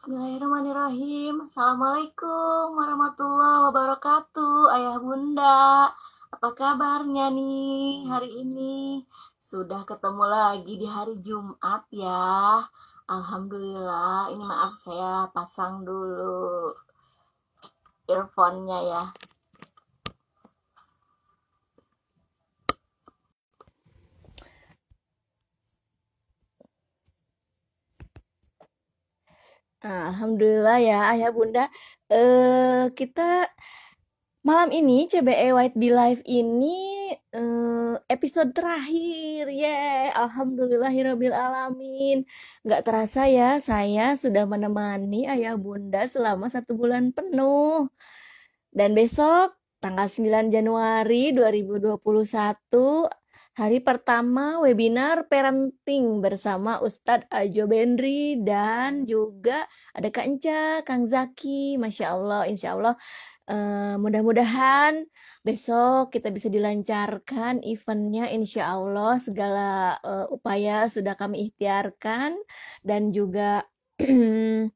Bismillahirrahmanirrahim. Assalamualaikum warahmatullahi wabarakatuh. Ayah bunda, apa kabarnya nih hari ini? Sudah ketemu lagi di hari Jumat ya. Alhamdulillah. Ini maaf saya pasang dulu earphone-nya ya. Nah, Alhamdulillah ya ayah bunda. Eh kita malam ini CBE White Bee Live ini eh, episode terakhir. Yeah, alhamdulillahirabbil alamin. Nggak terasa ya saya sudah menemani ayah bunda selama satu bulan penuh. Dan besok tanggal 9 Januari 2021 Hari pertama webinar parenting bersama Ustadz Ajo Bendri dan juga ada Kak Enca, Kang Zaki, Masya Allah, Insya Allah. Uh, mudah-mudahan besok kita bisa dilancarkan eventnya Insya Allah segala uh, upaya sudah kami ikhtiarkan dan juga uh,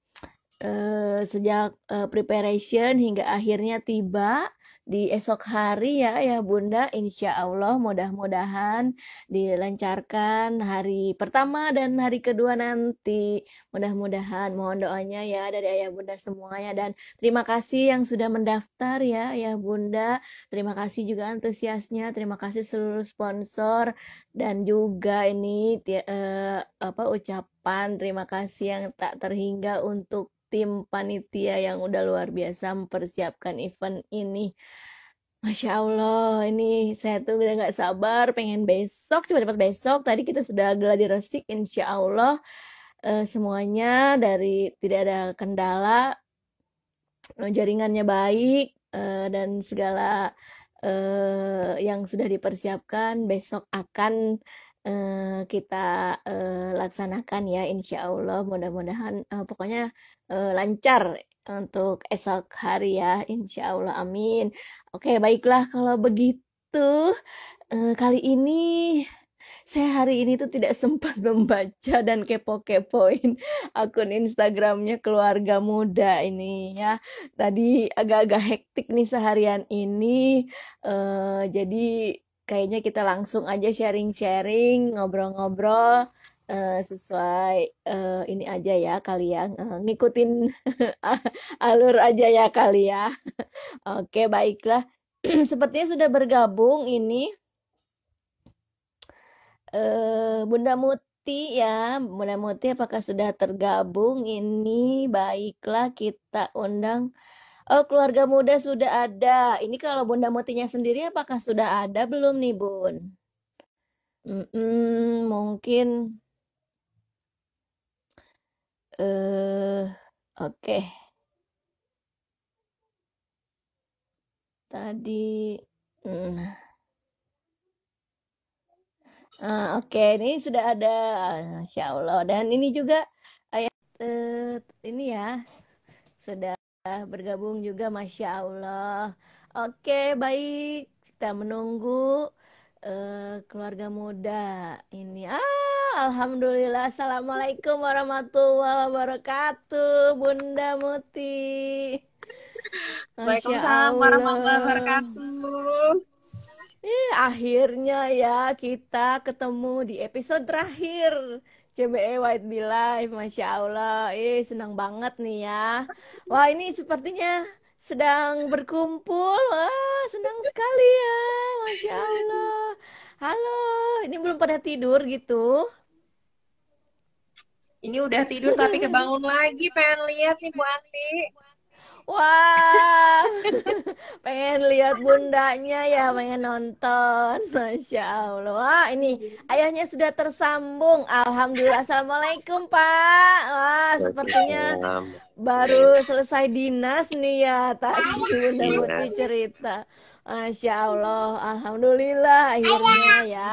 sejak uh, preparation hingga akhirnya tiba di esok hari ya ya Bunda. Insya Allah mudah-mudahan dilancarkan hari pertama dan hari kedua nanti. Mudah-mudahan mohon doanya ya dari ayah bunda semuanya. Dan terima kasih yang sudah mendaftar ya ya bunda. Terima kasih juga antusiasnya. Terima kasih seluruh sponsor. Dan juga ini uh, apa ucapan terima kasih yang tak terhingga untuk tim panitia yang udah luar biasa mempersiapkan event ini. Masya Allah, ini saya tuh udah gak sabar, pengen besok, cepat-cepat besok. Tadi kita sudah gladi resik, insya Allah eh, semuanya dari tidak ada kendala, jaringannya baik, eh, dan segala eh, yang sudah dipersiapkan besok akan uh, kita uh, laksanakan ya insya Allah. Mudah-mudahan uh, pokoknya uh, lancar untuk esok hari ya insya Allah. Amin. Oke baiklah kalau begitu. Uh, kali ini saya hari ini tuh tidak sempat membaca dan kepo-kepoin akun Instagramnya keluarga muda ini ya. Tadi agak-agak hektik nih seharian ini, uh, jadi kayaknya kita langsung aja sharing-sharing, ngobrol-ngobrol uh, sesuai uh, ini aja ya kali ya, uh, ngikutin alur aja ya kali ya. Oke, baiklah. Sepertinya sudah bergabung ini uh, Bunda Muti ya. Bunda Muti apakah sudah tergabung ini? Baiklah kita undang Oh, keluarga muda sudah ada. Ini kalau Bunda Mutinya sendiri apakah sudah ada belum nih, Bun? Mm-mm, mungkin eh oke. Okay. Tadi nah. Ah, oke, okay. ini sudah ada, Masya Allah. Dan ini juga ayat uh, ini ya, sudah bergabung juga Masya Allah. Oke baik. Kita menunggu uh, keluarga muda ini. Ah Alhamdulillah. Assalamualaikum warahmatullahi wabarakatuh Bunda Muti. Waalaikumsalam warahmatullahi wabarakatuh. Eh, akhirnya ya kita ketemu di episode terakhir CBE White Be Live, Masya Allah. Eh, senang banget nih ya. Wah, ini sepertinya sedang berkumpul. Wah, senang sekali ya. Masya Allah. Halo, ini belum pada tidur gitu? Ini udah tidur tapi kebangun lagi. Pengen lihat nih Bu Andi. Wah, pengen lihat bundanya ya, pengen nonton. Masya Allah. Wah, ini ayahnya sudah tersambung. Alhamdulillah. Assalamualaikum, Pak. Wah, sepertinya baru selesai dinas nih ya. Tadi Bunda Muti cerita. Masya Allah, Alhamdulillah akhirnya ya.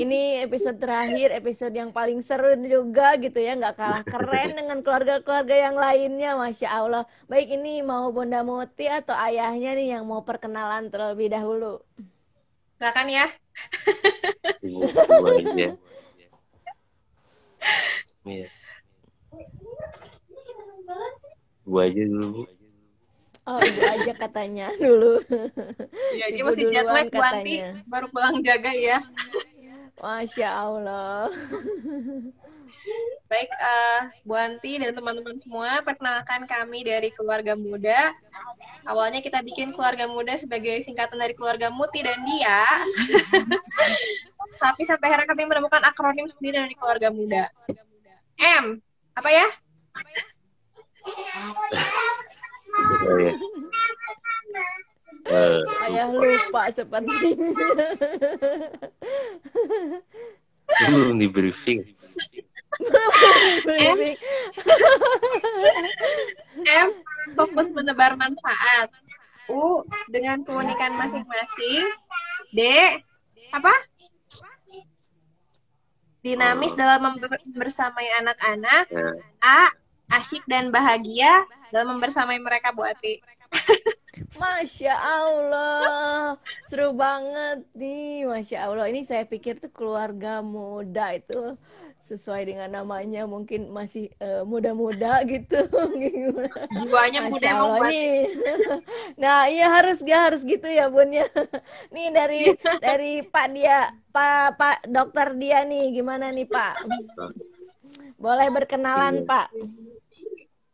Ini episode terakhir, episode yang paling seru juga gitu ya, nggak kalah keren dengan keluarga-keluarga yang lainnya, Masya Allah. Baik ini mau Bunda Muti atau ayahnya nih yang mau perkenalan terlebih dahulu? Silakan ya. Iya. Ibu aja dulu, Bu. Oh, ibu aja katanya dulu. Iya, dia masih jet lag duluan Bu Anti. katanya. Baru pulang jaga ya. Masya Allah. Baik, eh, Bu Anti dan teman-teman semua, perkenalkan kami dari Keluarga Muda. Awalnya kita bikin Keluarga Muda sebagai singkatan dari Keluarga Muti dan Dia. Tapi sampai akhirnya kami menemukan akronim sendiri dari Keluarga Muda. M, apa ya? Oh, ya. Eh, Ayah lupa sepertinya. belum di briefing. Briefing. M, fokus menebar manfaat. U, dengan keunikan masing-masing. D, apa? Dinamis dalam membersamai anak-anak. Nah, A, asyik dan bahagia dalam membersamai mereka, Bu Ati. Masya Allah, seru banget nih, Masya Allah. Ini saya pikir tuh keluarga muda itu sesuai dengan namanya mungkin masih eh, muda-muda gitu. Jiwanya muda Masya emang, Allah nih. Nah, iya harus ya harus gitu ya, Bun ya. Nih dari dari Pak dia, Pak Pak Dokter dia nih, gimana nih, Pak? Boleh berkenalan, Iya. Pak?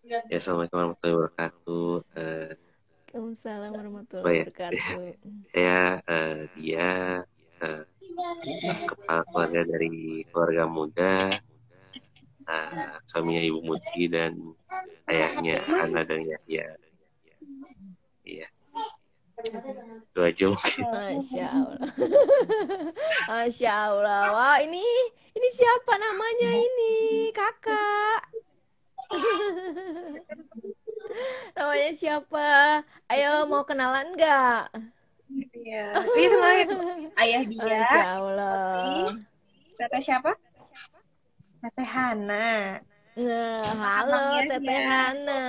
Ya, Assalamualaikum warahmatullahi wabarakatuh. Eh, Waalaikumsalam warahmatullahi Baik. wabarakatuh. saya eh, dia eh, kepala keluarga dari keluarga muda, eh, suaminya Ibu Muti dan ayahnya Hana dan Yahya. Iya. Itu aja mungkin. Masya Allah. Masya Allah. Wah, ini ini siapa namanya ini? Kakak. Namanya siapa? Ayo mau kenalan nggak? Iya. Itu itu. Ayah dia. Masya Allah. Teteh siapa? Teteh Hana. Nah, halo Abangnya Teteh ya. Hana.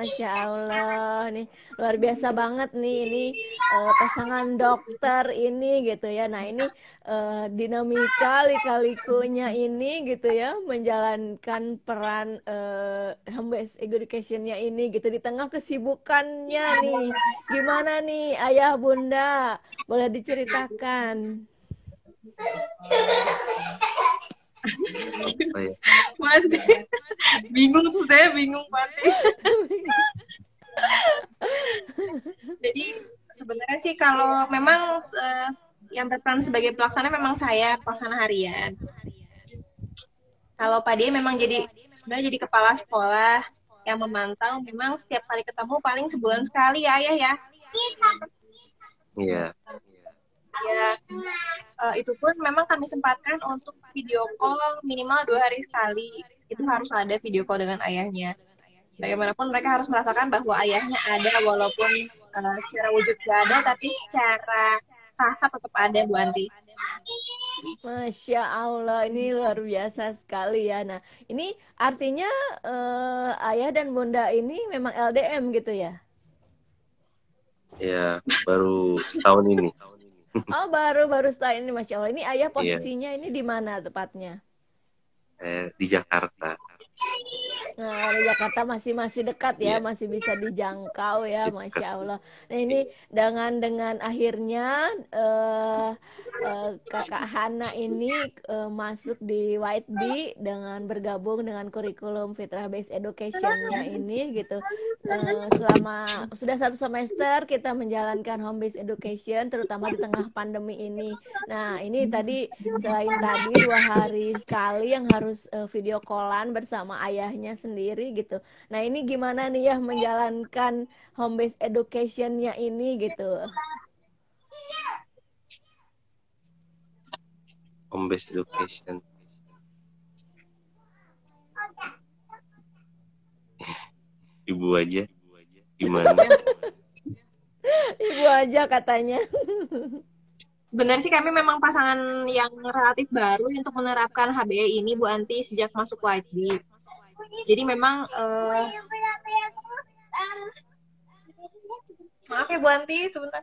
Masya Allah. Nih, luar biasa banget nih ini eh, pasangan dokter ini gitu ya. Nah, ini eh, dinamika lika-likunya ini gitu ya menjalankan peran eh, home based education-nya ini gitu di tengah kesibukannya nih. Gimana nih Ayah Bunda? Boleh diceritakan? Oh, ya. Bu Ati. Bingung tuh saya, bingung Bu Ati. Jadi sebenarnya sih kalau memang eh, yang berperan sebagai pelaksana memang saya pelaksana harian. Kalau Pak Dia memang jadi sebenarnya jadi kepala sekolah yang memantau memang setiap kali ketemu paling sebulan sekali ya ayah ya. Iya. Ya eh, itu pun memang kami sempatkan untuk video call minimal dua hari sekali. Itu harus ada video call dengan ayahnya. Bagaimanapun mereka harus merasakan bahwa ayahnya ada walaupun eh, secara wujud gak ada, tapi secara rasa tetap ada Bu Anti. Masya Allah, ini luar biasa sekali ya. Nah, ini artinya eh, ayah dan bunda ini memang LDM gitu ya? Ya, baru setahun ini. Oh, baru-baru setelah ini, Masya Allah. Ini ayah Iya. posisinya ini di mana tepatnya? Eh, di Jakarta. Nah, di Jakarta masih masih dekat ya, Iya. masih bisa dijangkau ya, Dekat. Masya Allah. Nah, ini dengan dengan akhirnya eh, eh, Kakak Hana ini eh, masuk di White Bee dengan bergabung dengan kurikulum Fitrah Based Education-nya ini gitu. Eh, selama sudah satu semester kita menjalankan home based education, terutama di tengah pandemi ini. Nah, ini tadi selain tadi dua hari sekali yang harus eh, video callan bersama ayahnya sendiri gitu. Nah, ini gimana nih ya menjalankan home based education-nya ini gitu. Home based education. Ibu aja. Gimana? Ibu aja katanya. Benar sih kami memang pasangan yang relatif baru untuk menerapkan HBE ini Bu Anti sejak masuk Bee. Jadi memang eh, maaf ya Bu Anti sebentar.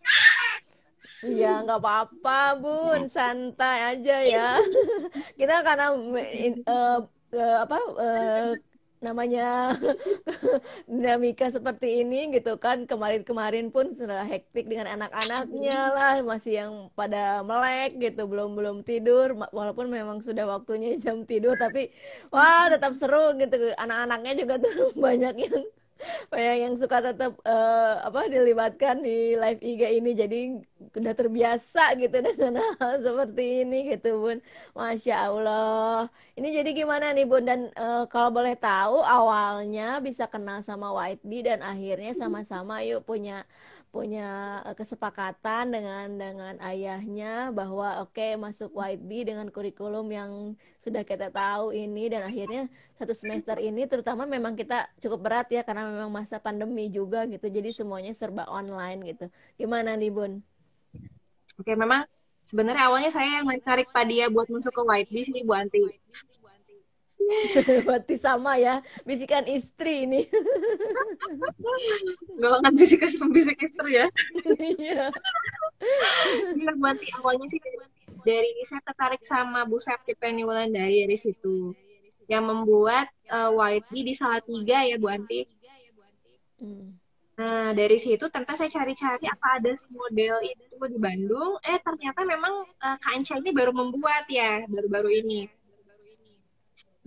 Ya, nggak apa-apa, Bun. Santai aja ya. Kita karena eh, eh, apa eh, namanya dinamika seperti ini gitu kan. Kemarin-kemarin pun sudah hektik dengan anak-anaknya lah. Masih yang pada melek gitu belum belum tidur. Walaupun memang sudah waktunya jam tidur tapi wah tetap seru gitu. Anak-anaknya juga tuh banyak yang banyak yang suka tetap uh, apa dilibatkan di live IG ini. Jadi udah terbiasa gitu dengan hal seperti ini gitu bun. Masya allah. Ini jadi gimana nih bun? Dan uh, kalau boleh tahu awalnya bisa kenal sama White Bee dan akhirnya sama-sama yuk punya punya eh, kesepakatan dengan dengan ayahnya bahwa oke okay, masuk White Bee dengan kurikulum yang sudah kita tahu ini. Dan akhirnya satu semester ini terutama memang kita cukup berat ya karena memang masa pandemi juga gitu. Jadi semuanya serba online gitu. Gimana nih Bun? Oke memang sebenarnya awalnya saya yang mencari Padia buat masuk ke White Bee sih Bu Anti Berarti sama ya, bisikan istri ini. Golongan bisikan pembisik istri ya. Iya. Iya, berarti awalnya sih dari saya tertarik sama Bu Septi Penny Wulandari dari situ. Yang membuat uh, White Bee di Salatiga ya Bu Anti. Hmm. Nah, dari situ ternyata saya cari-cari apa ada model itu di Bandung. Eh, ternyata memang uh, KNC ini baru membuat ya, baru-baru ini.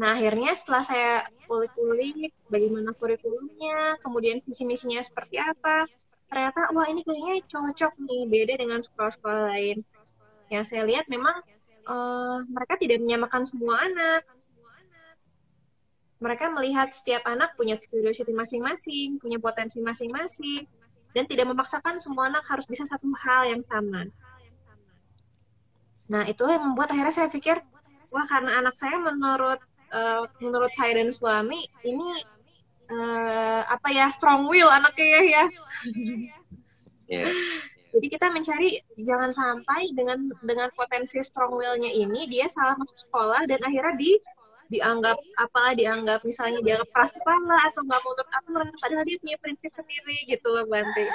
Nah, akhirnya setelah saya kulik-kulik bagaimana kurikulumnya, kemudian visi misinya seperti apa, ternyata wah ini kayaknya cocok nih, beda dengan sekolah-sekolah lain. Yang saya lihat memang uh, mereka tidak menyamakan semua anak. Mereka melihat setiap anak punya curiosity masing-masing, punya potensi masing-masing, dan tidak memaksakan semua anak harus bisa satu hal yang sama. Nah, itu yang membuat akhirnya saya pikir, wah karena anak saya menurut uh, menurut saya dan suami ini uh, apa ya strong will anaknya ya. ya. Yeah. Jadi kita mencari jangan sampai dengan dengan potensi strong will-nya ini dia salah masuk sekolah dan akhirnya di dianggap apalah dianggap misalnya dianggap keras kepala atau nggak mau aturan padahal dia punya prinsip sendiri gitu loh Banti.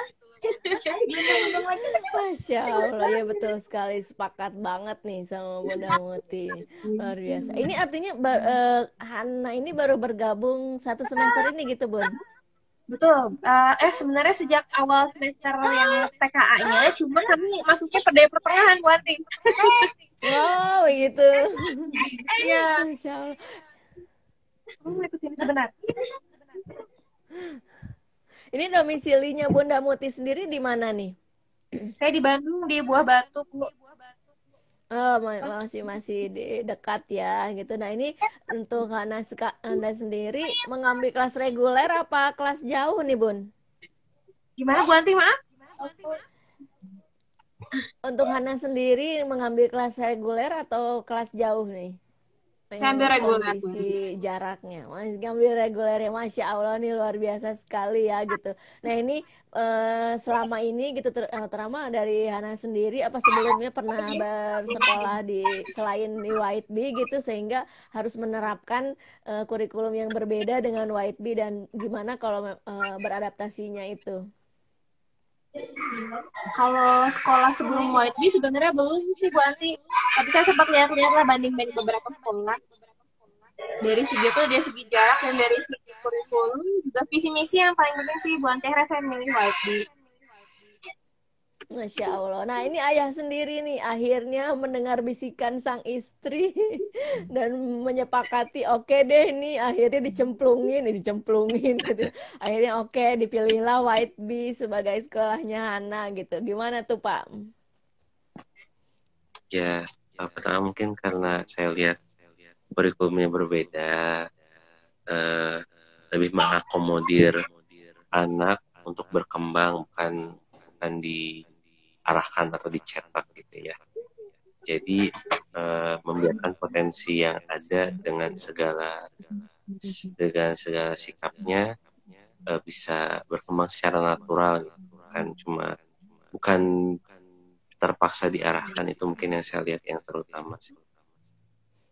Masya Allah ya betul sekali sepakat banget nih sama Bunda Muti luar biasa. Ini artinya uh, Hana ini baru bergabung satu semester ini gitu Bun? Betul. Uh, eh sebenarnya sejak awal semester yang TKA-nya, cuma kami masuknya pada pertengahan buat Wow, begitu. Iya. Masya Allah. Oh, ikutin sebentar. Ini domisilinya Bunda Muti sendiri di mana nih? Saya di Bandung di Buah Batu, Bu. Oh, masih masih di dekat ya gitu. Nah, ini untuk Hana Anda sendiri mengambil kelas reguler apa kelas jauh nih, Bun? Gimana Bu Anti, maaf? Untuk Hana sendiri mengambil kelas reguler atau kelas jauh nih? Saya ambil reguler. Jaraknya. Mas ambil reguler ya. Masya Allah nih luar biasa sekali ya gitu. Nah ini uh, selama ini gitu ter eh, terama dari Hana sendiri apa sebelumnya pernah bersekolah di selain di White Bee gitu sehingga harus menerapkan uh, kurikulum yang berbeda dengan White Bee dan gimana kalau uh, beradaptasinya itu? Kalau sekolah sebelum White Bee sebenarnya belum sih Bu Anti. Tapi saya sempat lihat-lihat lah banding-banding beberapa sekolah. Dari segi itu dari segi jarak dan dari segi kurikulum juga visi misi yang paling penting sih Bu Anti saya milih White Bee. Masya Allah. Nah ini ayah sendiri nih akhirnya mendengar bisikan sang istri dan menyepakati oke okay deh nih akhirnya dicemplungin, dicemplungin gitu. Akhirnya oke okay, dipilihlah White Bee sebagai sekolahnya Hana gitu. Gimana tuh Pak? Ya pertama mungkin karena saya lihat kurikulumnya berbeda, eh, lebih mengakomodir anak untuk berkembang bukan bukan di diarahkan atau dicetak gitu ya. Jadi uh, membiarkan potensi yang ada dengan segala dengan segala sikapnya uh, bisa berkembang secara natural, gitu. bukan cuma bukan terpaksa diarahkan itu mungkin yang saya lihat yang terutama sih.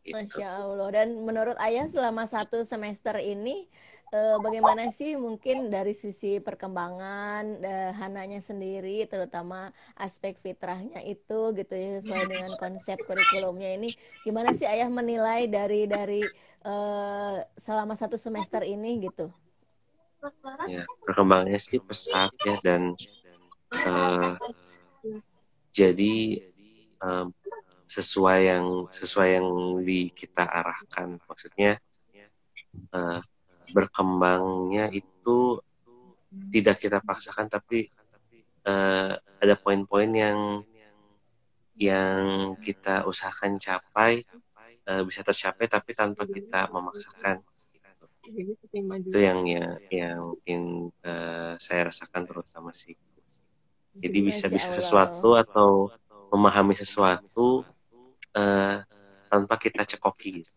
Gitu. Masya Allah. Dan menurut Ayah selama satu semester ini uh, bagaimana sih mungkin dari sisi perkembangan uh, Hananya sendiri, terutama aspek fitrahnya itu gitu ya sesuai dengan konsep kurikulumnya ini, gimana sih ayah menilai dari dari uh, selama satu semester ini gitu? Ya, perkembangannya sih pesat ya dan uh, jadi um, sesuai yang sesuai yang di kita arahkan maksudnya uh, berkembangnya itu tidak kita paksakan tapi uh, ada poin-poin yang yang kita usahakan capai uh, bisa tercapai tapi tanpa kita memaksakan. Itu yang ya yang mungkin uh, saya rasakan terutama sih jadi bisa bisa sesuatu atau memahami sesuatu uh, tanpa kita cekoki gitu.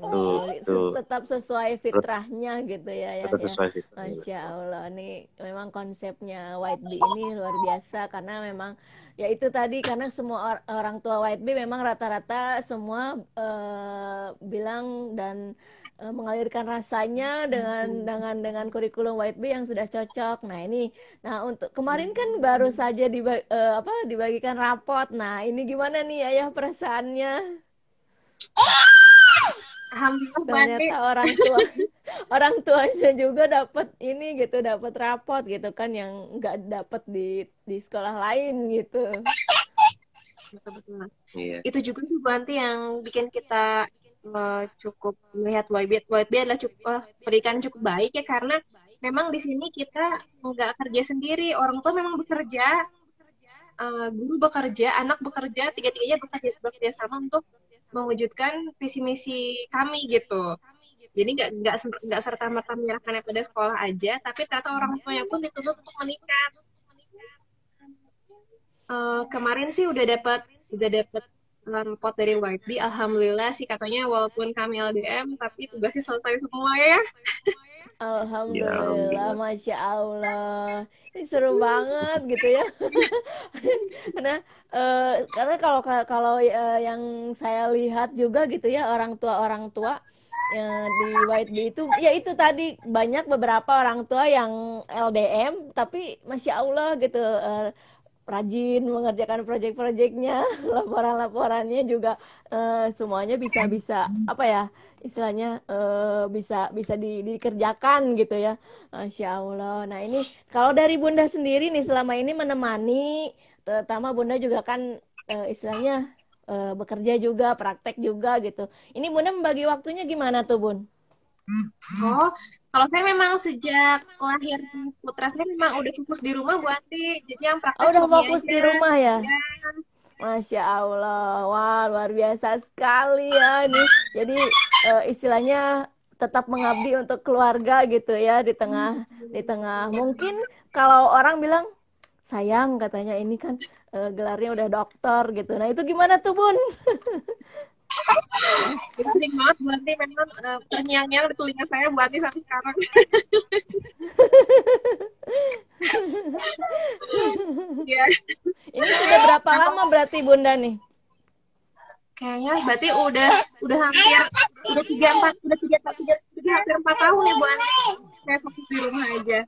Oh, itu, tetap sesuai fitrahnya gitu ya ya. Tetap sesuai fitrah. Masya Allah nih memang konsepnya White Bee ini luar biasa karena memang ya itu tadi karena semua or orang tua White Bee memang rata-rata semua uh, bilang dan uh, mengalirkan rasanya dengan hmm. dengan dengan kurikulum White Bee yang sudah cocok. Nah ini, nah untuk kemarin kan baru saja dibagi, uh, apa dibagikan rapot. Nah ini gimana nih ayah perasaannya? Alhamdulillah ternyata orang tua orang tuanya juga dapat ini gitu dapat rapot gitu kan yang nggak dapat di di sekolah lain gitu. Betul betul. Iya. itu juga sih Banti yang bikin kita uh, cukup melihat YB YB adalah cukup uh, pendidikan cukup baik ya karena memang di sini kita nggak kerja sendiri. Orang tua memang bekerja uh, guru bekerja anak bekerja tiga-tiganya bekerja bekerja sama untuk mewujudkan visi misi kami gitu. Jadi nggak nggak nggak serta merta menyerahkannya pada sekolah aja tapi ternyata orang tuanya pun dituntut untuk meningkat. Uh, kemarin sih udah dapat udah dapat report dari YB alhamdulillah sih katanya walaupun kami LDM tapi tugasnya selesai semua ya Alhamdulillah, ya, masya Allah, ini seru banget gitu ya. karena uh, karena kalau kalau uh, yang saya lihat juga gitu ya orang tua orang tua yang di White Bee itu ya itu tadi banyak beberapa orang tua yang LDM tapi masya Allah gitu uh, rajin mengerjakan proyek-proyeknya, laporan-laporannya juga uh, semuanya bisa bisa apa ya istilahnya uh, bisa bisa di, dikerjakan gitu ya, masya Allah. Nah ini kalau dari bunda sendiri nih selama ini menemani, terutama bunda juga kan uh, istilahnya uh, bekerja juga, praktek juga gitu. Ini bunda membagi waktunya gimana tuh bun? Oh, kalau saya memang sejak lahir putra saya memang udah fokus di rumah Bu Ati. Jadi yang praktek oh, udah fokus aja. di rumah ya? ya. Masya Allah, wah luar biasa sekali ya nih. Jadi uh, istilahnya tetap mengabdi untuk keluarga gitu ya di tengah di tengah mungkin kalau orang bilang sayang katanya ini kan uh, gelarnya udah dokter gitu. Nah itu gimana tuh bun? sering banget berarti memang uh, terngiang-ngiang di telinga saya berarti sampai sekarang. Ya. ini sudah berapa lama berarti bunda nih? Kayaknya berarti udah udah hampir udah tiga empat udah tiga tiga tiga hampir empat tahun ya bu saya fokus di rumah aja.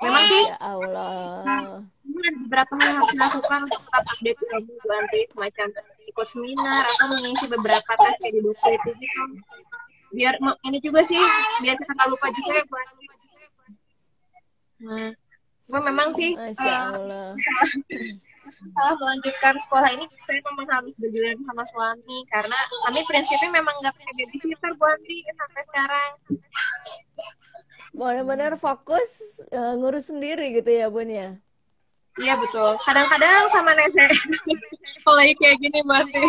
Memang sih ya Allah. beberapa hal yang harus dilakukan untuk tetap update ilmu Bu Andri semacam ikut seminar. Atau mengisi beberapa tes kayak di buku itu gitu. Biar ini juga sih biar kita nggak lupa juga ya Bu Andri nah gue memang sih eh, Allah. Uh, melanjutkan sekolah ini saya memang harus berjalan sama suami karena kami prinsipnya memang nggak punya babysitter Bu Andri sampai sekarang. Benar-benar fokus uh, ngurus sendiri gitu ya bun ya iya betul. Kadang-kadang sama nenek kalau kayak gini masih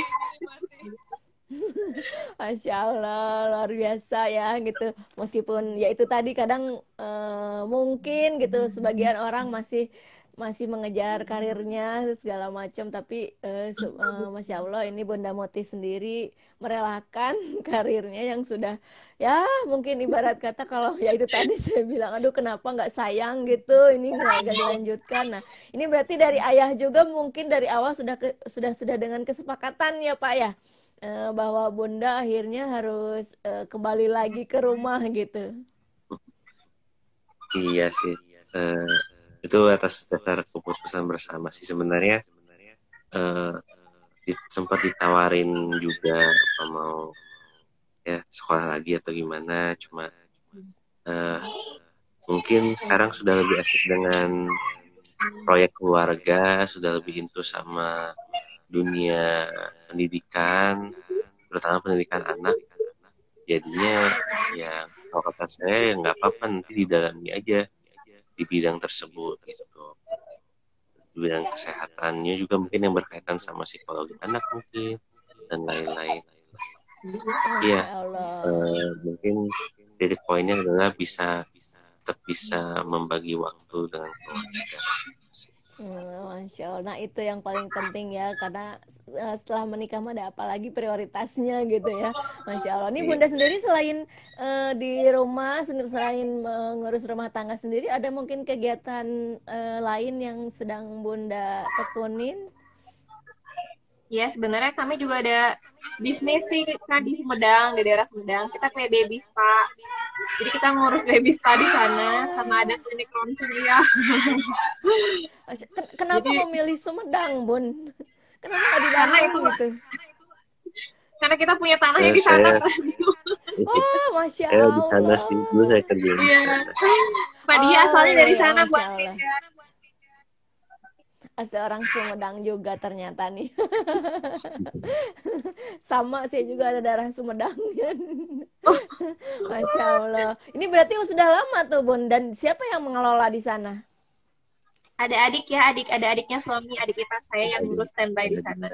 Masya Allah luar biasa ya gitu. Meskipun ya itu tadi kadang uh, mungkin gitu sebagian orang masih masih mengejar karirnya segala macam. Tapi uh, uh, masya Allah ini Bunda Moti sendiri merelakan karirnya yang sudah ya mungkin ibarat kata kalau ya itu tadi saya bilang aduh kenapa nggak sayang? gitu. Ini nggak dilanjutkan nah ini berarti dari ayah juga mungkin dari awal sudah ke, sudah sudah dengan kesepakatan ya Pak ya? Eh, bahwa Bunda akhirnya harus eh, kembali lagi ke rumah gitu. Iya sih. Eh, itu atas dasar keputusan bersama sih sebenarnya. Eh, di- sempat ditawarin juga apa mau ya sekolah lagi atau gimana. Cuma eh, mungkin sekarang sudah lebih asik dengan proyek keluarga, sudah lebih into sama dunia pendidikan, terutama pendidikan anak. Jadinya ya kalau kata saya ya nggak apa-apa nanti didalami aja di bidang tersebut gitu. Bidang kesehatannya juga mungkin yang berkaitan sama psikologi anak mungkin dan lain-lain. Iya, Allah. eh, mungkin titik poinnya adalah bisa tetap bisa membagi waktu dengan keluarga. Masya Allah. Nah, itu yang paling penting ya, karena eh, setelah menikah mah ada apalagi prioritasnya gitu ya. Masya Allah. Ini Iya. Bunda sendiri selain eh, di rumah, selain mengurus rumah tangga sendiri, ada mungkin kegiatan eh, lain yang sedang Bunda tekunin? Ya, sebenarnya kami juga ada bisnis sih kan di Sumedang, di daerah Sumedang. Kita punya baby spa. Jadi kita ngurus baby spa di sana sama ada klinik ronsen ya. Kenapa Jadi- memilih Sumedang, Bun? Kenapa nggak di Karena Bandung itu- gitu? Karena kita punya tanahnya Eh, di sana. saya-. Wah, Masya Saya di sana Allah. sih dulu saya kerja Iya. sana. Pak dia Oh, asalnya dari iya, sana buat Allah. ya. Seorang Sumedang juga ternyata nih. Sama sih juga ada darah Sumedang. Masya Allah. Ini berarti sudah lama tuh Bun. Dan siapa yang mengelola di sana? Ada adik ya, adik ada adiknya suami, adik ipar saya yang ngurus standby di sana.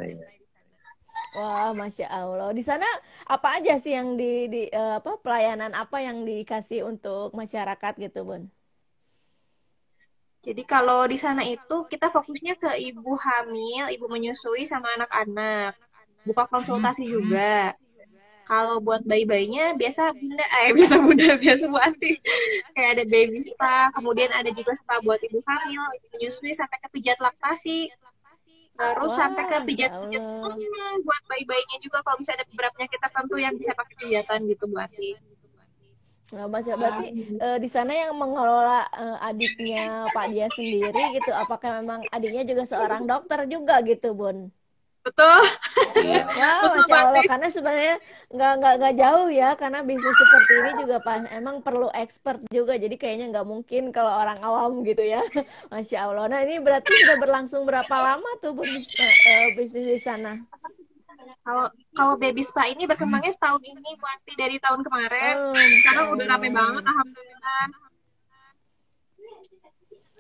Wah, Masya Allah. Di sana apa aja sih yang di, di eh, apa pelayanan apa yang dikasih untuk masyarakat gitu Bun? Jadi kalau di sana itu kita fokusnya ke ibu hamil, ibu menyusui sama anak-anak. Buka konsultasi juga. Kalau buat bayi-bayinya biasa bunda, eh biasa bunda, biasa bu Anti. Kayak ada baby spa, kemudian ada juga spa buat ibu hamil, ibu menyusui sampai ke pijat laktasi. Terus Wah, sampai ke pijat-pijat. Hmm, buat bayi-bayinya juga kalau misalnya ada beberapa penyakit tertentu yang bisa pakai pijatan gitu bu Anti. Nah, Mas, berarti eh, di sana yang mengelola eh, adiknya Pak Dia sendiri gitu. Apakah memang adiknya juga seorang dokter juga gitu, Bun? Betul. Wah, Betul, Masya Allah. Karena sebenarnya nggak nggak nggak jauh ya, karena bisnis seperti ini juga pas emang perlu expert juga. Jadi kayaknya nggak mungkin kalau orang awam gitu ya. Masya Allah. Nah, ini berarti sudah berlangsung berapa lama tuh Bun, bis- eh, eh, bisnis di sana? Kalau kalau baby spa ini berkembangnya setahun ini Bu Anti dari tahun kemarin. Oh, Sekarang udah rame banget alhamdulillah.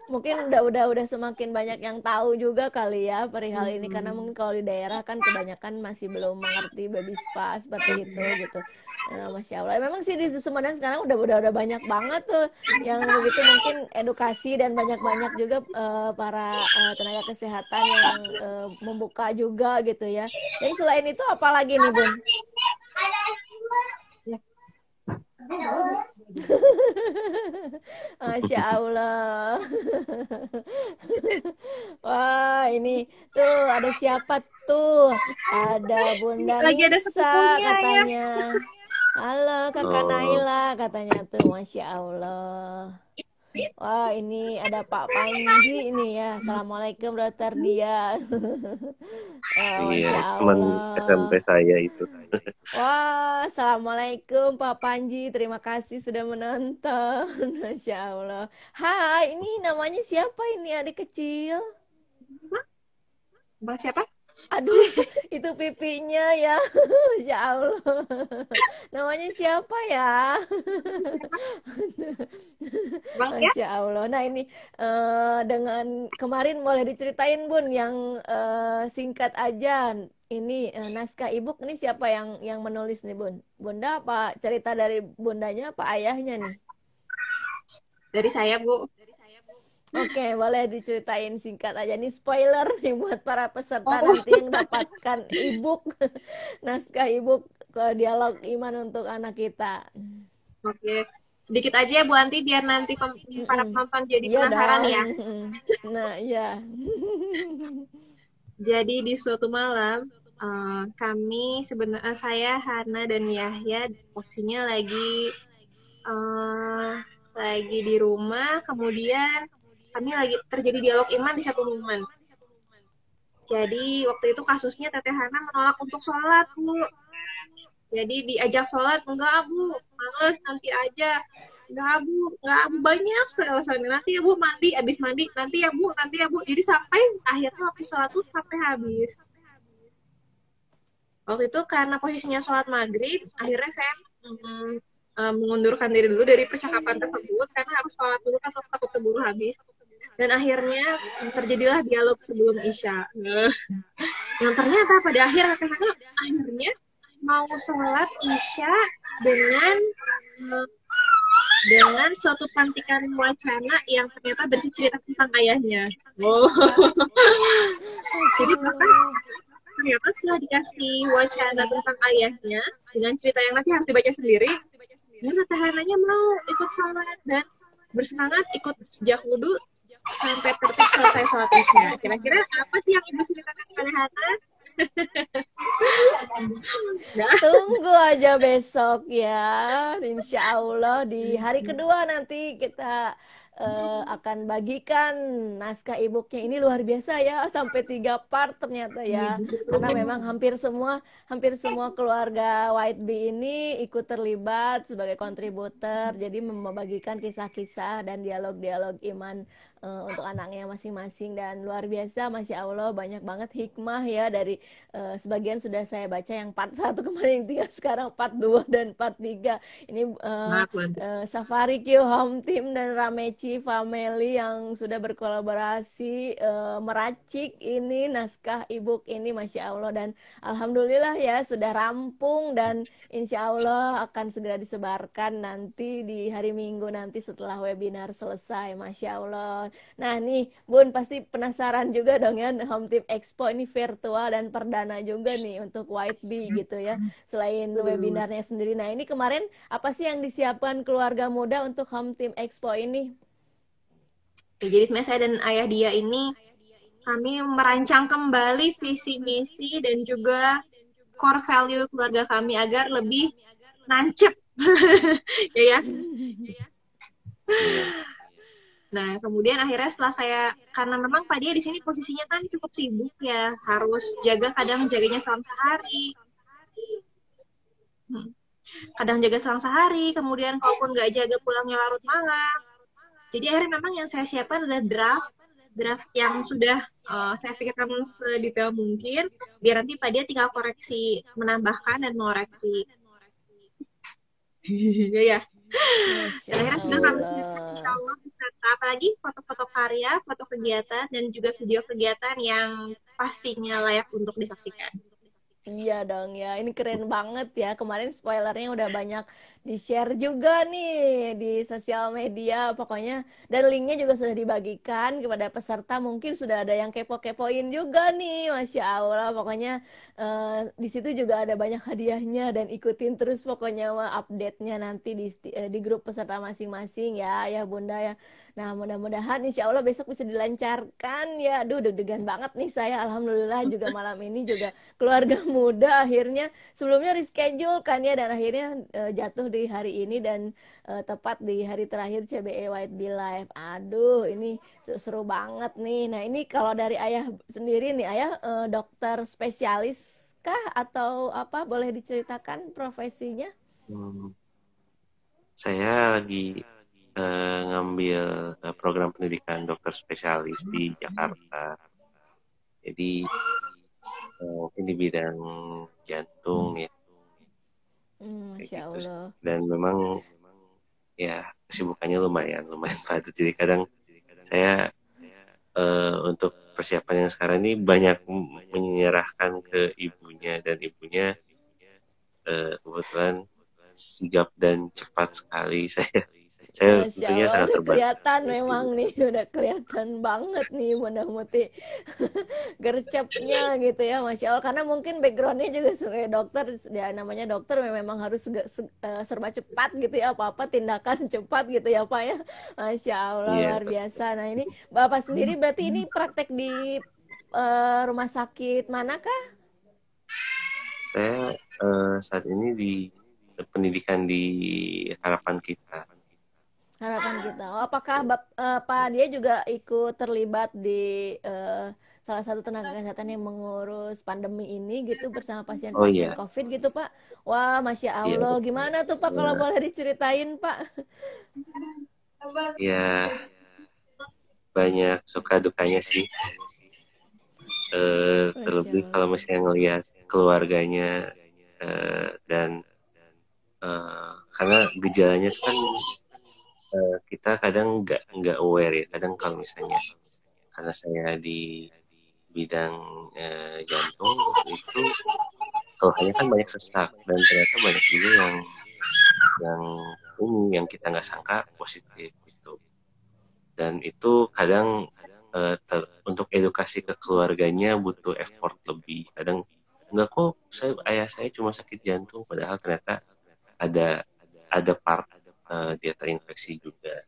Mungkin udah udah udah semakin banyak yang tahu juga kali ya perihal ini karena Hmm. mungkin kalau di daerah kan kebanyakan masih belum mengerti baby spa seperti itu gitu. Nah, Masya Allah. Memang sih di Sumedang sekarang udah udah udah banyak banget tuh yang begitu mungkin edukasi dan banyak-banyak juga eh, para eh, tenaga kesehatan yang eh, membuka juga gitu ya. Dan selain itu apa lagi nih, Bun? Masya Allah. Wah, ini tuh ada siapa tuh? Ada Bunda Lagi ada Nisa sepupunya, ya. Halo Kakak Oh. Naila katanya tuh, Masya Allah. Wah, ini ada Pak Panji ini ya. Assalamualaikum Dokter Dia. Oh, Iya, teman. SMP saya itu. Wah, Assalamualaikum Pak Panji. Terima kasih sudah menonton. Masya Allah. Hai, ini namanya siapa ini adik kecil? Bang siapa? Aduh, itu pipinya ya. Masya Allah. Namanya siapa ya? Bang ya? Masya Allah. Nah ini eh, dengan kemarin boleh diceritain Bun yang eh, singkat aja. Ini eh, naskah ibu ini siapa yang yang menulis nih Bun? Bunda apa cerita dari bundanya apa ayahnya nih? Dari saya, Bu. Oke, boleh diceritain singkat aja nih spoiler nih buat para peserta Oh. nanti yang dapatkan ebook naskah ebook ke dialog iman untuk anak kita. Oke. Sedikit aja ya Bu Anti biar nanti pem- para penonton jadi Iya penasaran dong. ya. Nah, iya. Jadi di suatu malam uh, kami sebenarnya saya Hana dan Yahya posisinya lagi uh, lagi di rumah, kemudian kami lagi terjadi dialog iman di satu momen. Jadi waktu itu kasusnya Teteh Hana menolak untuk sholat, Bu. Jadi diajak sholat, enggak, Bu. Males, nanti aja. Enggak, Bu. Enggak, Bu. Banyak alasannya. Nanti ya, Bu, mandi. Habis mandi. Nanti ya, Bu. Nanti ya, Bu. Jadi sampai akhirnya waktu sholat tuh sampai habis. Waktu itu karena posisinya sholat maghrib, akhirnya saya mm, mengundurkan diri dulu dari percakapan tersebut karena harus sholat dulu kan takut keburu habis dan akhirnya terjadilah dialog sebelum Isya. yang ternyata pada akhir kata akhirnya mau sholat Isya dengan dengan suatu pantikan wacana yang ternyata bersih cerita tentang ayahnya. Oh. Jadi bahkan ternyata setelah dikasih wacana tentang ayahnya dengan cerita yang nanti harus dibaca sendiri, tahanannya mau ikut sholat dan bersemangat ikut sejak wudhu sampai tertib selesai sholat isya. Kira-kira apa sih yang ibu ceritakan kepada Hana? Tunggu aja besok ya, insya Allah di hari kedua nanti kita uh, akan bagikan naskah e-booknya ini luar biasa ya sampai tiga part ternyata ya karena memang hampir semua hampir semua keluarga White Bee ini ikut terlibat sebagai kontributor jadi membagikan kisah-kisah dan dialog-dialog iman uh, untuk anaknya masing-masing. Dan luar biasa masya Allah banyak banget hikmah ya dari uh, sebagian sudah saya baca yang part satu kemarin yang tiga sekarang part dua dan part tiga. Ini uh, uh, Safari Q Home Team dan Rameci Family yang sudah berkolaborasi uh, meracik ini naskah ebook ini masya Allah. Dan alhamdulillah ya sudah rampung dan insya Allah akan segera disebarkan nanti di hari Minggu nanti setelah webinar selesai masya Allah Nah nih Bun pasti penasaran juga dong ya Home Team Expo ini virtual dan perdana juga nih untuk White Bee gitu ya. Selain webinarnya sendiri. Nah ini kemarin apa sih yang disiapkan keluarga muda untuk Home Team Expo ini? jadi sebenarnya saya dan ayah dia ini kami merancang kembali visi misi dan juga core value keluarga kami agar lebih nancep ya ya Nah, kemudian akhirnya setelah saya karena memang Pak dia di sini posisinya kan cukup sibuk ya, harus jaga kadang jaganya selang sehari. Hmm. Kadang jaga selang sehari, kemudian kalaupun nggak jaga pulangnya larut malam. Jadi akhirnya memang yang saya siapkan adalah draft draft yang sudah uh, saya pikirkan sedetail mungkin biar nanti Pak dia tinggal koreksi menambahkan dan mengoreksi. Iya ya. Akhirnya sudah kami insya Allah beserta apalagi foto-foto karya, foto kegiatan, dan juga video kegiatan yang pastinya layak untuk disaksikan. Iya dong ya, ini keren banget ya. Kemarin spoilernya udah banyak di-share juga nih di sosial media pokoknya. Dan linknya juga sudah dibagikan kepada peserta. Mungkin sudah ada yang kepo-kepoin juga nih, Masya Allah. Pokoknya uh, di situ juga ada banyak hadiahnya dan ikutin terus pokoknya update-nya nanti di, uh, di grup peserta masing-masing ya, ya Bunda ya. Nah, mudah-mudahan insya Allah besok bisa dilancarkan ya. Aduh, deg-degan banget nih saya. Alhamdulillah juga malam ini juga keluarga muda akhirnya sebelumnya reschedule kan ya dan akhirnya uh, jatuh di hari ini dan uh, tepat di hari terakhir CBE White Bee Live. Aduh, ini seru banget nih. Nah, ini kalau dari ayah sendiri nih, ayah uh, dokter spesialis kah atau apa? Boleh diceritakan profesinya? Hmm. Saya lagi uh, ngambil uh, program pendidikan dokter spesialis di Jakarta. Jadi uh, mungkin di bidang jantung ya. Hmm, gitu. Allah. Dan memang ya kesibukannya lumayan lumayan padat. Jadi kadang saya uh, untuk persiapan yang sekarang ini banyak menyerahkan ke ibunya dan ibunya uh, kebetulan sigap dan cepat sekali saya saya Masya tentunya Allah, sangat udah kelihatan memang nih udah kelihatan banget nih Bunda Muti gercepnya gitu ya Masya Allah karena mungkin backgroundnya juga sebagai dokter ya namanya dokter memang harus uh, serba cepat gitu ya apa-apa tindakan cepat gitu ya Pak ya Masya Allah yeah. luar biasa nah ini Bapak sendiri berarti ini praktek di uh, rumah sakit manakah? Saya uh, saat ini di pendidikan di harapan kita. Harapan kita. Oh, apakah Bap, uh, Pak dia juga ikut terlibat di uh, salah satu tenaga kesehatan yang mengurus pandemi ini gitu bersama pasien-pasien oh, iya. COVID gitu Pak? Wah, masya iya, Allah. Iya, Gimana tuh Pak? Ya. Kalau boleh diceritain Pak? Ya, banyak suka dukanya sih. Uh, terlebih kalau misalnya ngelihat keluarganya uh, dan uh, karena gejalanya kan uh, kita kadang nggak nggak aware ya. Kadang kalau misalnya karena saya di bidang uh, jantung itu keluhannya kan banyak sesak dan ternyata banyak juga yang yang ini yang kita nggak sangka positif itu dan itu kadang uh, untuk edukasi ke keluarganya butuh effort lebih. Kadang enggak kok saya ayah saya cuma sakit jantung padahal ternyata ada ada part uh, dia terinfeksi juga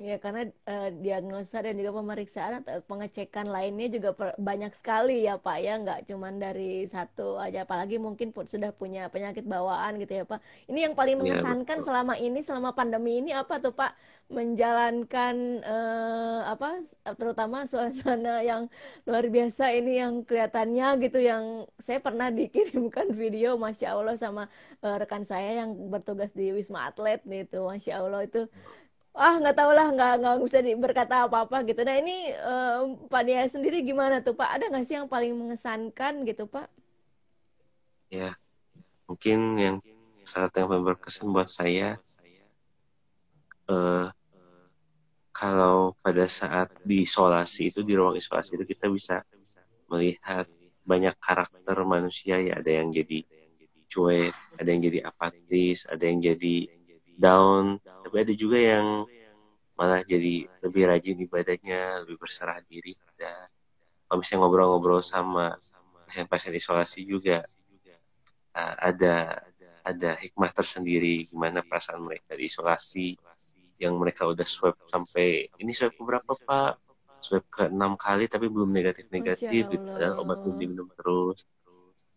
Ya, karena uh, diagnosa dan juga pemeriksaan atau pengecekan lainnya juga per, banyak sekali ya Pak ya, nggak cuma dari satu aja, apalagi mungkin pun sudah punya penyakit bawaan gitu ya Pak. Ini yang paling iya, mengesankan ya, selama ini, selama pandemi ini apa tuh Pak? Menjalankan uh, apa, terutama suasana yang luar biasa ini yang kelihatannya gitu, yang saya pernah dikirimkan video, masya Allah sama uh, rekan saya yang bertugas di Wisma Atlet gitu, masya Allah itu ah nggak tahu lah nggak nggak bisa berkata apa-apa gitu. Nah ini uh, Pak Dia sendiri gimana tuh Pak? Ada nggak sih yang paling mengesankan gitu Pak? Ya mungkin yang saat yang paling berkesan buat saya uh, kalau pada saat diisolasi itu di ruang isolasi itu kita bisa melihat banyak karakter manusia ya. Ada yang jadi cuek ada yang jadi apatis ada yang jadi down tapi ada juga yang malah jadi lebih rajin ibadahnya lebih berserah diri. Dan kalau misalnya ngobrol-ngobrol sama pasien-pasien isolasi juga uh, ada ada hikmah tersendiri gimana perasaan mereka di isolasi yang mereka udah swab sampai ini swab berapa pak? Swab ke enam kali tapi belum negatif negatif gitu padahal obat belum diminum terus.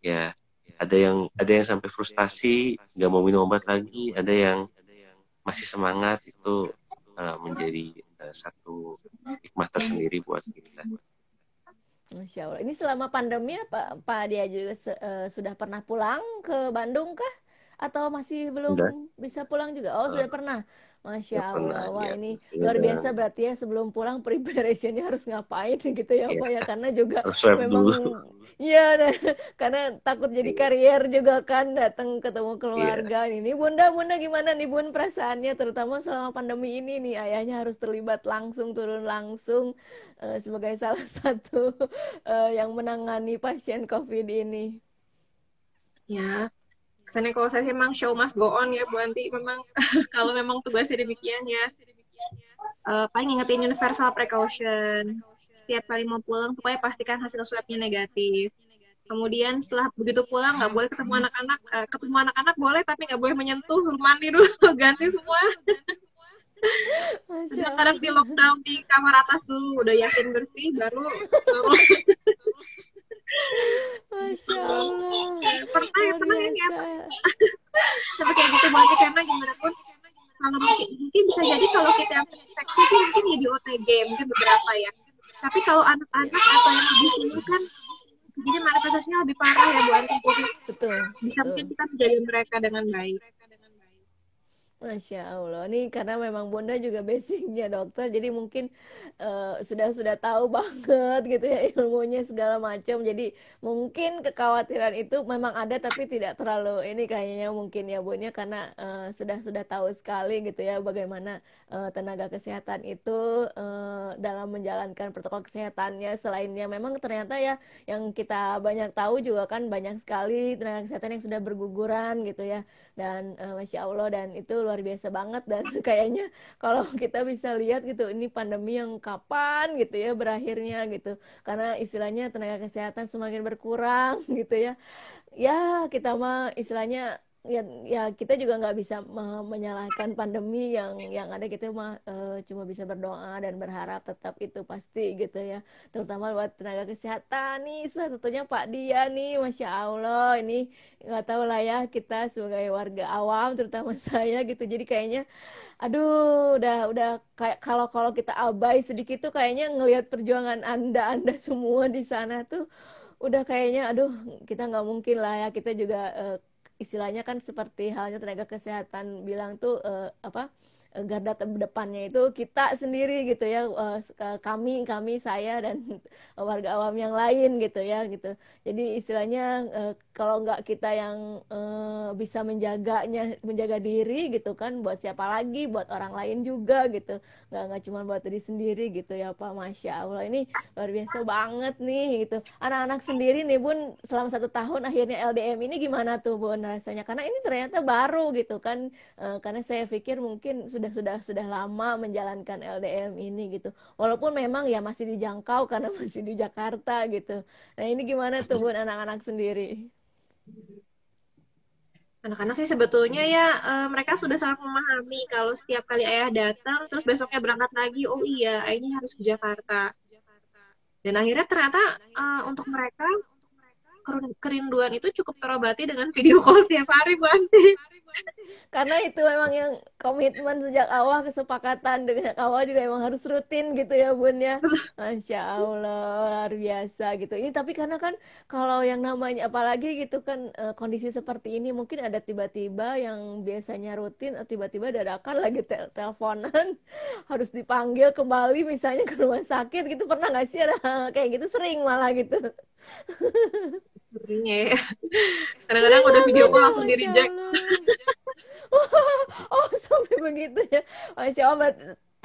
Ya ada yang ada yang sampai frustasi nggak mau minum obat lagi ada yang masih semangat itu uh, menjadi uh, satu hikmah tersendiri buat kita. Masya Allah. Ini selama pandemi apa Pak dia juga uh, sudah pernah pulang ke Bandung kah? Atau masih belum bisa pulang juga? Oh, uh, sudah pernah. Masya Allah, wah ya. ini ya, luar biasa berarti ya sebelum pulang preparationnya harus ngapain gitu ya Pak ya karena juga memang iya nah, karena takut jadi iya. karier juga kan datang ketemu keluarga ya. ini Bunda Bunda gimana nih Bun perasaannya terutama selama pandemi ini nih ayahnya harus terlibat langsung turun langsung uh, sebagai salah satu uh, yang menangani pasien COVID ini. Ya, kesannya kalau saya sih memang show must go on ya Bu Anti. Memang kalau memang tugasnya demikian ya. Uh, paling ingetin universal precaution. Setiap kali mau pulang pokoknya pastikan hasil swabnya negatif. Kemudian setelah begitu pulang nggak boleh ketemu anak-anak. Uh, ketemu anak-anak boleh tapi nggak boleh menyentuh mandi dulu ganti semua. Sekarang di lockdown di kamar atas dulu udah yakin bersih baru Masya Allah. Pernah ya, pernah ya Sampai kayak gitu banget karena gimana pun kalau mungkin, mungkin bisa jadi kalau kita yang infeksi sih mungkin jadi OTG mungkin beberapa ya. Tapi kalau anak-anak atau yang lebih ini kan jadi manifestasinya lebih parah ya Bu Anti. Betul. Bisa betul. mungkin kita menjadi mereka dengan baik. Masya Allah, nih karena memang Bunda juga basicnya dokter, jadi mungkin uh, sudah sudah tahu banget gitu ya ilmunya segala macam. Jadi mungkin kekhawatiran itu memang ada, tapi tidak terlalu ini kayaknya mungkin ya Bunda karena uh, sudah sudah tahu sekali gitu ya bagaimana uh, tenaga kesehatan itu dalam menjalankan protokol kesehatannya. Selainnya memang ternyata ya yang kita banyak tahu juga kan banyak sekali tenaga kesehatan yang sudah berguguran gitu ya, dan masya Allah dan itu luar biasa banget dan kayaknya kalau kita bisa lihat gitu ini pandemi yang kapan gitu ya berakhirnya gitu. Karena istilahnya tenaga kesehatan semakin berkurang gitu ya. Ya kita mah istilahnya ya, ya kita juga nggak bisa menyalahkan pandemi yang yang ada. Kita mah uh, cuma bisa berdoa dan berharap tetap itu pasti gitu ya. Terutama buat tenaga kesehatan nih. Satunya Pak Dia nih Masya Allah. Ini nggak tahu lah ya kita sebagai warga awam terutama saya gitu. Jadi kayaknya aduh udah udah kayak kalau kalau kita abai sedikit tuh kayaknya ngelihat perjuangan anda anda semua di sana tuh udah kayaknya aduh kita nggak mungkin lah ya. Kita juga uh, istilahnya kan seperti halnya tenaga kesehatan bilang tuh uh, apa garda terdepannya itu kita sendiri gitu ya eh, kami kami saya dan warga awam yang lain gitu ya gitu. Jadi istilahnya eh, kalau nggak kita yang eh, bisa menjaganya menjaga diri gitu kan buat siapa lagi? Buat orang lain juga gitu. Nggak nggak cuma buat diri sendiri gitu ya pak. Masya allah ini luar biasa banget nih gitu. Anak-anak sendiri nih bun selama satu tahun akhirnya LDM ini gimana tuh bun rasanya? Karena ini ternyata baru gitu kan karena saya pikir mungkin sudah sudah sudah sudah lama menjalankan LDM ini gitu. Walaupun memang ya masih dijangkau karena masih di Jakarta gitu. Nah ini gimana tuh bun anak-anak sendiri? Anak-anak sih sebetulnya ya uh, mereka sudah sangat memahami kalau setiap kali ayah datang terus besoknya berangkat lagi, oh iya ayahnya harus ke Jakarta. Dan akhirnya ternyata uh, untuk mereka kerinduan itu cukup terobati dengan video call setiap hari Bu Anti karena itu memang yang komitmen sejak awal kesepakatan dengan awal juga emang harus rutin gitu ya bun ya. Masya allah luar biasa gitu. Ini tapi karena kan kalau yang namanya apalagi gitu kan eh, kondisi seperti ini mungkin ada tiba-tiba yang biasanya rutin tiba-tiba dadakan lagi tel teleponan harus dipanggil kembali misalnya ke rumah sakit gitu. Pernah nggak sih ada kayak gitu? Sering malah gitu sebenarnya ya. Kadang-kadang udah video call langsung di reject. oh, sampai begitu ya. Masya Allah,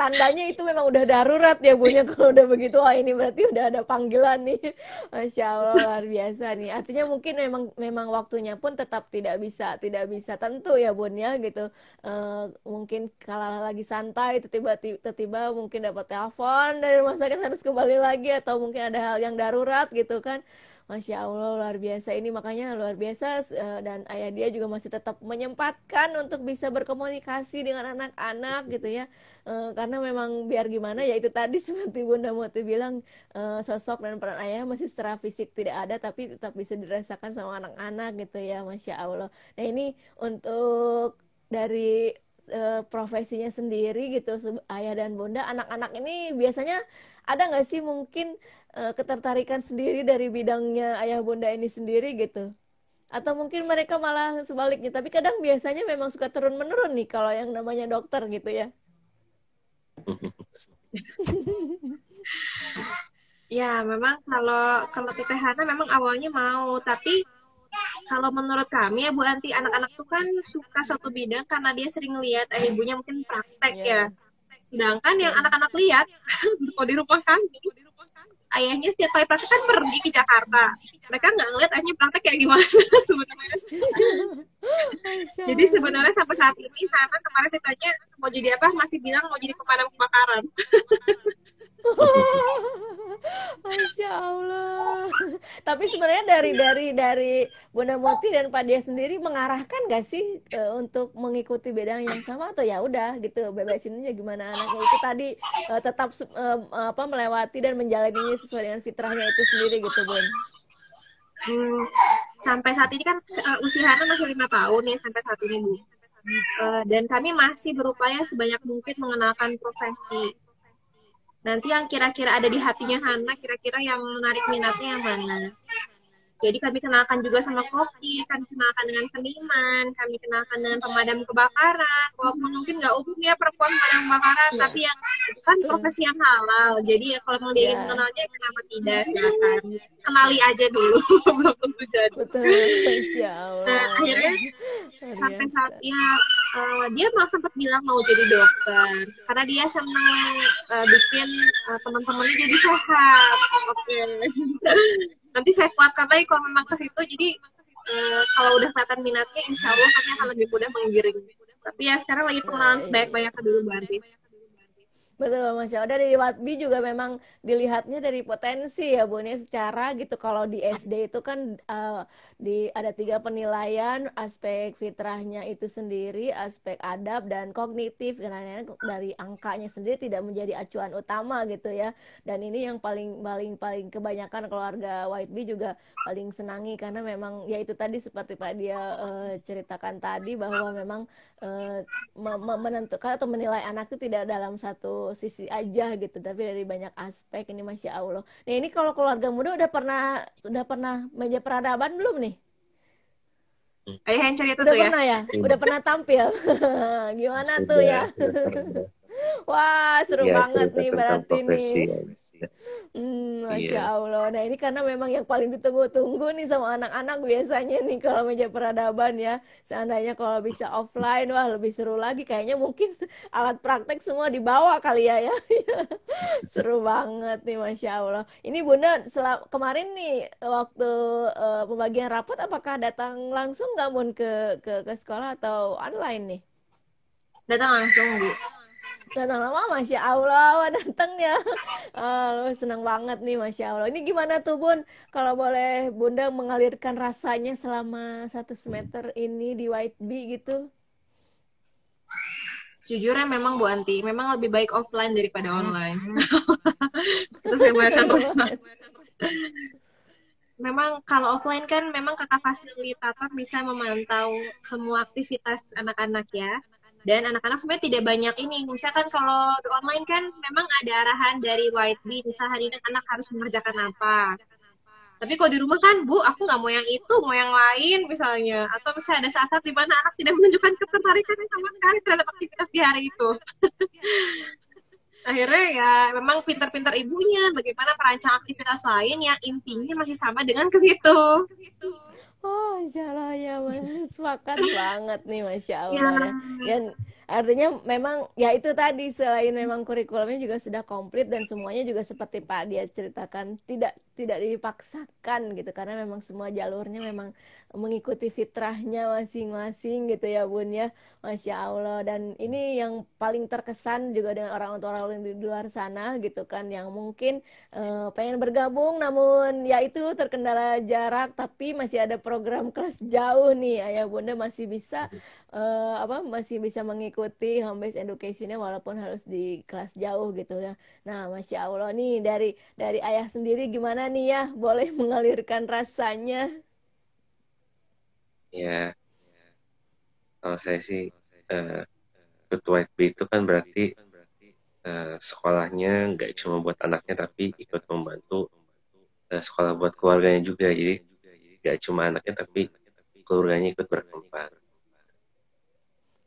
tandanya itu memang udah darurat ya punya kalau udah begitu wah ini berarti udah ada panggilan nih masya allah luar biasa nih artinya mungkin memang memang waktunya pun tetap tidak bisa tidak bisa tentu ya bun ya gitu uh, mungkin kalau lagi santai tiba-tiba mungkin dapat telepon dari rumah sakit harus kembali lagi atau mungkin ada hal yang darurat gitu kan Masya Allah luar biasa. Ini makanya luar biasa uh, dan ayah dia juga masih tetap menyempatkan untuk bisa berkomunikasi dengan anak-anak gitu ya. Uh, karena memang biar gimana ya itu tadi seperti Bunda Muti bilang uh, sosok dan peran ayah masih secara fisik tidak ada tapi tetap bisa dirasakan sama anak-anak gitu ya Masya Allah. Nah ini untuk dari profesinya sendiri gitu ayah dan bunda anak-anak ini biasanya ada nggak sih mungkin uh, ketertarikan sendiri dari bidangnya ayah bunda ini sendiri gitu. Atau mungkin mereka malah sebaliknya tapi kadang biasanya memang suka turun menurun nih kalau yang namanya dokter gitu ya. Ya memang kalau kalau teteh Hana memang awalnya mau tapi kalau menurut kami ya Bu Anti anak-anak tuh kan suka suatu bidang karena dia sering lihat eh, ibunya mungkin praktek yeah. ya. Sedangkan yang anak-anak lihat kalau di rumah kami ayahnya setiap kali praktek kan pergi ke Jakarta. Mereka nggak ngeliat ayahnya praktek kayak gimana sebenarnya. Jadi sebenarnya sampai saat ini Hana kemarin ditanya mau jadi apa masih bilang mau jadi pemadam kebakaran Masya Allah. Tapi sebenarnya dari dari dari Bunda Moti dan Pak Dia sendiri mengarahkan gak sih uh, untuk mengikuti bidang yang sama atau ya udah gitu bebasin aja gimana anaknya itu tadi uh, tetap uh, apa melewati dan menjalaninya sesuai dengan fitrahnya itu sendiri gitu Bun. Hmm, sampai saat ini kan uh, usia Hana masih lima tahun ya sampai saat ini Bu. Uh, dan kami masih berupaya sebanyak mungkin mengenalkan profesi nanti yang kira-kira ada di hatinya Hana kira-kira yang menarik minatnya yang mana jadi kami kenalkan juga sama koki, kami kenalkan dengan seniman, kami kenalkan dengan pemadam kebakaran. Walaupun mungkin nggak umum ya perempuan pemadam kebakaran, yeah. tapi yang kan profesi yang halal. Jadi ya kalau mau dia yeah. mengenalnya kenapa tidak silakan. Kenali aja dulu belum tentu jadi. Betul. Nah, akhirnya sampai saatnya uh, dia malah sempat bilang mau jadi dokter karena dia senang uh, bikin uh, teman-temannya jadi sehat. Oke. Okay nanti saya kuatkan lagi kalau memang ke situ. Jadi uh, kalau udah kelihatan minatnya insya Allah kami akan lebih mudah menggiring. Tapi ya sekarang lagi pengenalan sebanyak banyaknya dulu Bu Anti Betul, Masya Allah. Dari Watbi juga memang dilihatnya dari potensi ya, Bun. Ya, secara gitu, kalau di SD itu kan uh, di ada tiga penilaian, aspek fitrahnya itu sendiri, aspek adab, dan kognitif. Karena dari angkanya sendiri tidak menjadi acuan utama gitu ya. Dan ini yang paling paling paling kebanyakan keluarga Whiteby juga paling senangi karena memang ya itu tadi seperti Pak dia uh, ceritakan tadi bahwa memang uh, menentukan atau menilai anak itu tidak dalam satu sisi aja gitu tapi dari banyak aspek ini masya allah nah ini kalau keluarga muda udah pernah udah pernah meja peradaban belum nih Ayah yang cerita udah tuh ya? pernah ya? ya? Udah pernah tampil? Gimana Sudah, tuh ya? Wah, seru ya, banget nih berarti nih. Ya. Hmm, Masya iya. Allah. Nah ini karena memang yang paling ditunggu-tunggu nih sama anak-anak biasanya nih kalau meja peradaban ya. Seandainya kalau bisa offline, wah lebih seru lagi. Kayaknya mungkin alat praktek semua dibawa kali ya ya. seru banget nih Masya Allah. Ini Bunda kemarin nih waktu uh, pembagian rapat apakah datang langsung nggak Bun ke, ke, ke sekolah atau online nih? Datang langsung Bu datang lama masya Allah datang ya. Uh, senang banget nih masya Allah. Ini gimana tuh bun? Kalau boleh bunda mengalirkan rasanya selama satu semester ini di White Bee gitu? Sejujurnya memang Bu Anti, memang lebih baik offline daripada online. Terus saya memang kalau offline kan memang kakak fasilitator bisa memantau semua aktivitas anak-anak ya dan anak-anak sebenarnya tidak banyak ini. Misalkan kalau online kan memang ada arahan dari White Bee. Misal hari ini anak harus mengerjakan apa. Tapi kalau di rumah kan bu aku nggak mau yang itu mau yang lain misalnya. Atau misalnya ada saat-saat di mana anak tidak menunjukkan ketertarikan sama sekali terhadap aktivitas di hari itu. Akhirnya ya memang pintar-pintar ibunya bagaimana merancang aktivitas lain yang intinya masih sama dengan ke situ Oh, Masya Allah ya, sepakat banget nih, Masya Allah ya. Dan artinya memang ya itu tadi selain memang kurikulumnya juga sudah komplit dan semuanya juga seperti Pak dia ceritakan tidak tidak dipaksakan gitu. Karena memang semua jalurnya memang mengikuti fitrahnya masing-masing gitu ya Bun ya. Masya Allah. Dan ini yang paling terkesan juga dengan orang-orang di luar sana gitu kan yang mungkin uh, pengen bergabung namun ya itu terkendala jarak tapi masih ada program kelas jauh nih ayah bunda masih bisa uh, apa masih bisa mengikuti home based educationnya walaupun harus di kelas jauh gitu ya. Nah Masya Allah nih dari dari ayah sendiri gimana nih ya boleh mengalirkan rasanya. Ya kalau saya sih uh, ketua FB itu kan berarti uh, sekolahnya nggak cuma buat anaknya tapi ikut membantu uh, sekolah buat keluarganya juga. Jadi nggak cuma anaknya tapi keluarganya ikut berkembang.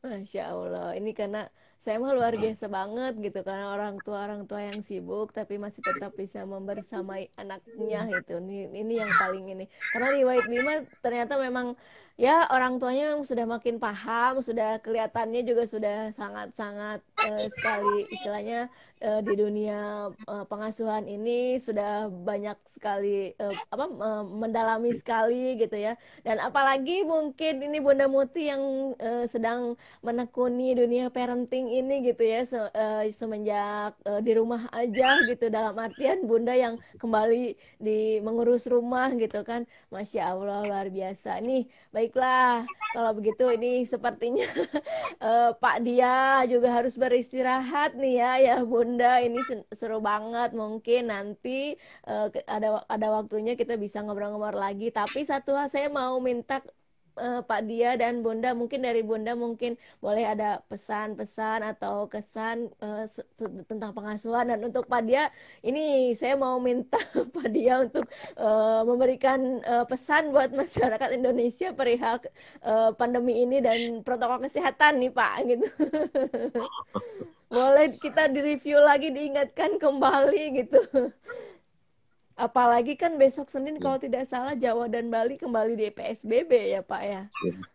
Masya Allah, ini karena saya mah luar biasa banget gitu karena orang tua orang tua yang sibuk tapi masih tetap bisa membersamai anaknya gitu. Ini, ini yang paling ini. Karena White Bima ternyata memang ya orang tuanya sudah makin paham, sudah kelihatannya juga sudah sangat-sangat uh, sekali istilahnya uh, di dunia uh, pengasuhan ini sudah banyak sekali uh, apa uh, mendalami sekali gitu ya. Dan apalagi mungkin ini Bunda Muti yang uh, sedang menekuni dunia parenting ini gitu ya se uh, semenjak uh, di rumah aja gitu dalam artian Bunda yang kembali di mengurus rumah gitu kan. Masya Allah luar biasa. Nih Baiklah, kalau begitu ini sepertinya uh, Pak Dia juga harus beristirahat nih ya, ya Bunda. Ini seru banget. Mungkin nanti uh, ada ada waktunya kita bisa ngobrol-ngobrol lagi. Tapi satu hal saya mau minta uh, Pak Dia dan Bunda mungkin dari Bunda mungkin boleh ada pesan-pesan atau kesan uh, tentang pengasuhan dan untuk Pak Dia ini saya mau minta Pak Dia untuk uh, memberikan uh, pesan buat masyarakat Indonesia perihal uh, pandemi ini dan protokol kesehatan nih Pak gitu. boleh kita direview lagi diingatkan kembali gitu. Apalagi kan besok Senin kalau tidak salah Jawa dan Bali kembali di PSBB ya Pak ya.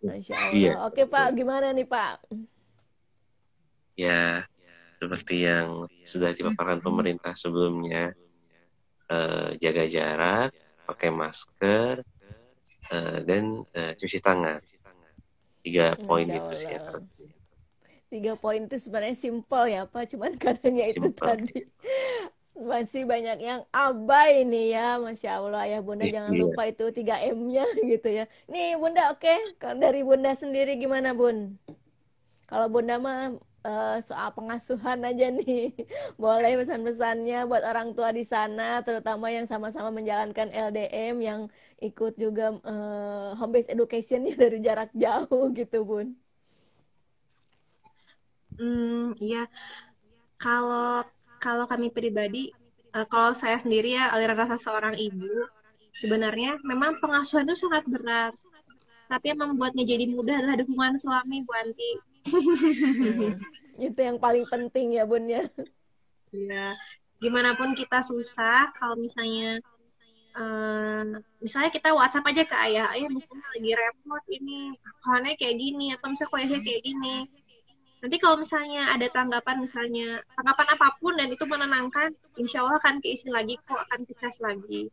Masya Allah. Iya. Oke Pak, gimana nih Pak? Ya, seperti yang sudah dipaparkan pemerintah sebelumnya, eh, jaga jarak, pakai masker, eh, dan eh, cuci tangan. Tiga poin itu sih. Ya. tiga poin itu sebenarnya simpel ya Pak, cuman kadangnya itu tadi masih banyak yang abai nih ya, Masya Allah ya Bunda jangan Iya. lupa itu 3M-nya gitu ya. Nih Bunda oke, Kalau dari Bunda sendiri gimana Bun? Kalau Bunda mah eh, soal pengasuhan aja nih, boleh pesan-pesannya buat orang tua di sana, terutama yang sama-sama menjalankan LDM, yang ikut juga eh, home based education ya dari jarak jauh gitu Bun. Hmm, iya. Kalau kalau kami pribadi, eh, kalau saya sendiri ya aliran rasa seorang ibu, sebenarnya memang pengasuhan itu sangat berat. Tapi yang membuatnya jadi mudah adalah dukungan suami, Bu Anti. Hmm, Itu yang paling penting ya Bun ya. Ya, gimana pun kita susah, kalau misalnya eh, misalnya kita WhatsApp aja ke ayah, ayah misalnya lagi repot ini, keluhannya kayak gini, atau misalnya kondisinya kayak gini. Nanti kalau misalnya ada tanggapan, misalnya tanggapan apa pun dan itu menenangkan, insya Allah akan keisi lagi kok, akan kecas lagi.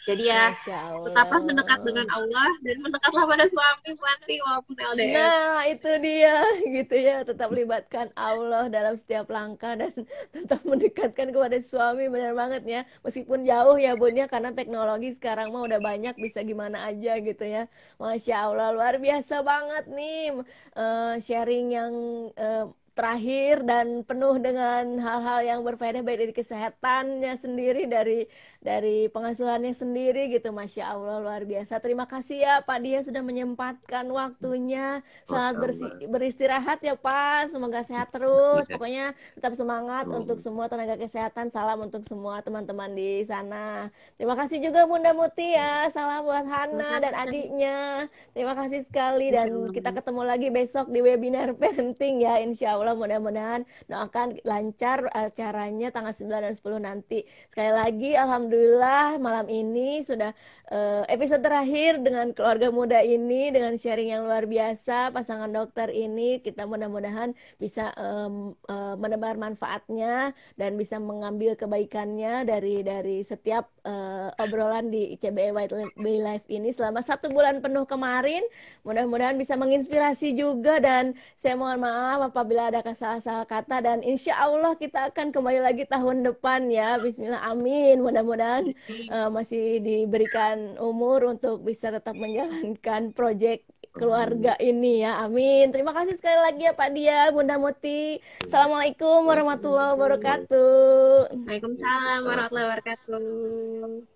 Jadi ya, tetaplah mendekat dengan Allah. Dan mendekatlah pada suami, Bu Anti, walaupun LDR. Nah, itu dia gitu ya. Tetap libatkan Allah dalam setiap langkah dan tetap mendekatkan kepada suami. Benar banget ya. Meskipun jauh ya Bun ya karena teknologi sekarang mah udah banyak bisa gimana aja gitu ya. Masya Allah luar biasa banget nih eh, sharing yang eh, terakhir dan penuh dengan hal-hal yang berfaedah baik dari kesehatannya sendiri dari dari pengasuhannya sendiri gitu. Masya Allah luar biasa. Terima kasih ya Pak Dia sudah menyempatkan waktunya. Sama-sama. beristirahat ya Pak. Semoga sehat terus. Iya. pokoknya tetap semangat Hmm. untuk semua tenaga kesehatan. Salam untuk semua teman-teman di sana. Terima kasih juga Bunda Muti ya. Salam buat Hana dan adiknya. Terima kasih sekali. Dan kita ketemu lagi besok di webinar parenting ya Insya Allah mudah-mudahan doakan lancar acaranya tanggal 9 dan 10 nanti. Sekali lagi Alhamdulillah malam ini sudah eh, episode terakhir dengan keluarga muda ini dengan sharing yang luar biasa pasangan dokter ini. Kita mudah-mudahan bisa em, eh, menebar manfaatnya dan bisa mengambil kebaikannya dari dari setiap eh, obrolan di ICBE White Bay Life ini selama satu bulan penuh kemarin. Mudah-mudahan bisa menginspirasi juga dan saya mohon maaf apabila ada salah-salah kata dan insya Allah kita akan kembali lagi tahun depan ya. Bismillah amin. Mudah-mudahan eh, masih diberikan umur untuk bisa tetap menjalankan proyek keluarga ini ya. Amin. Terima kasih sekali lagi ya Pak Dia Bunda Muti. Assalamualaikum warahmatullahi wabarakatuh. Waalaikumsalam warahmatullahi wabarakatuh.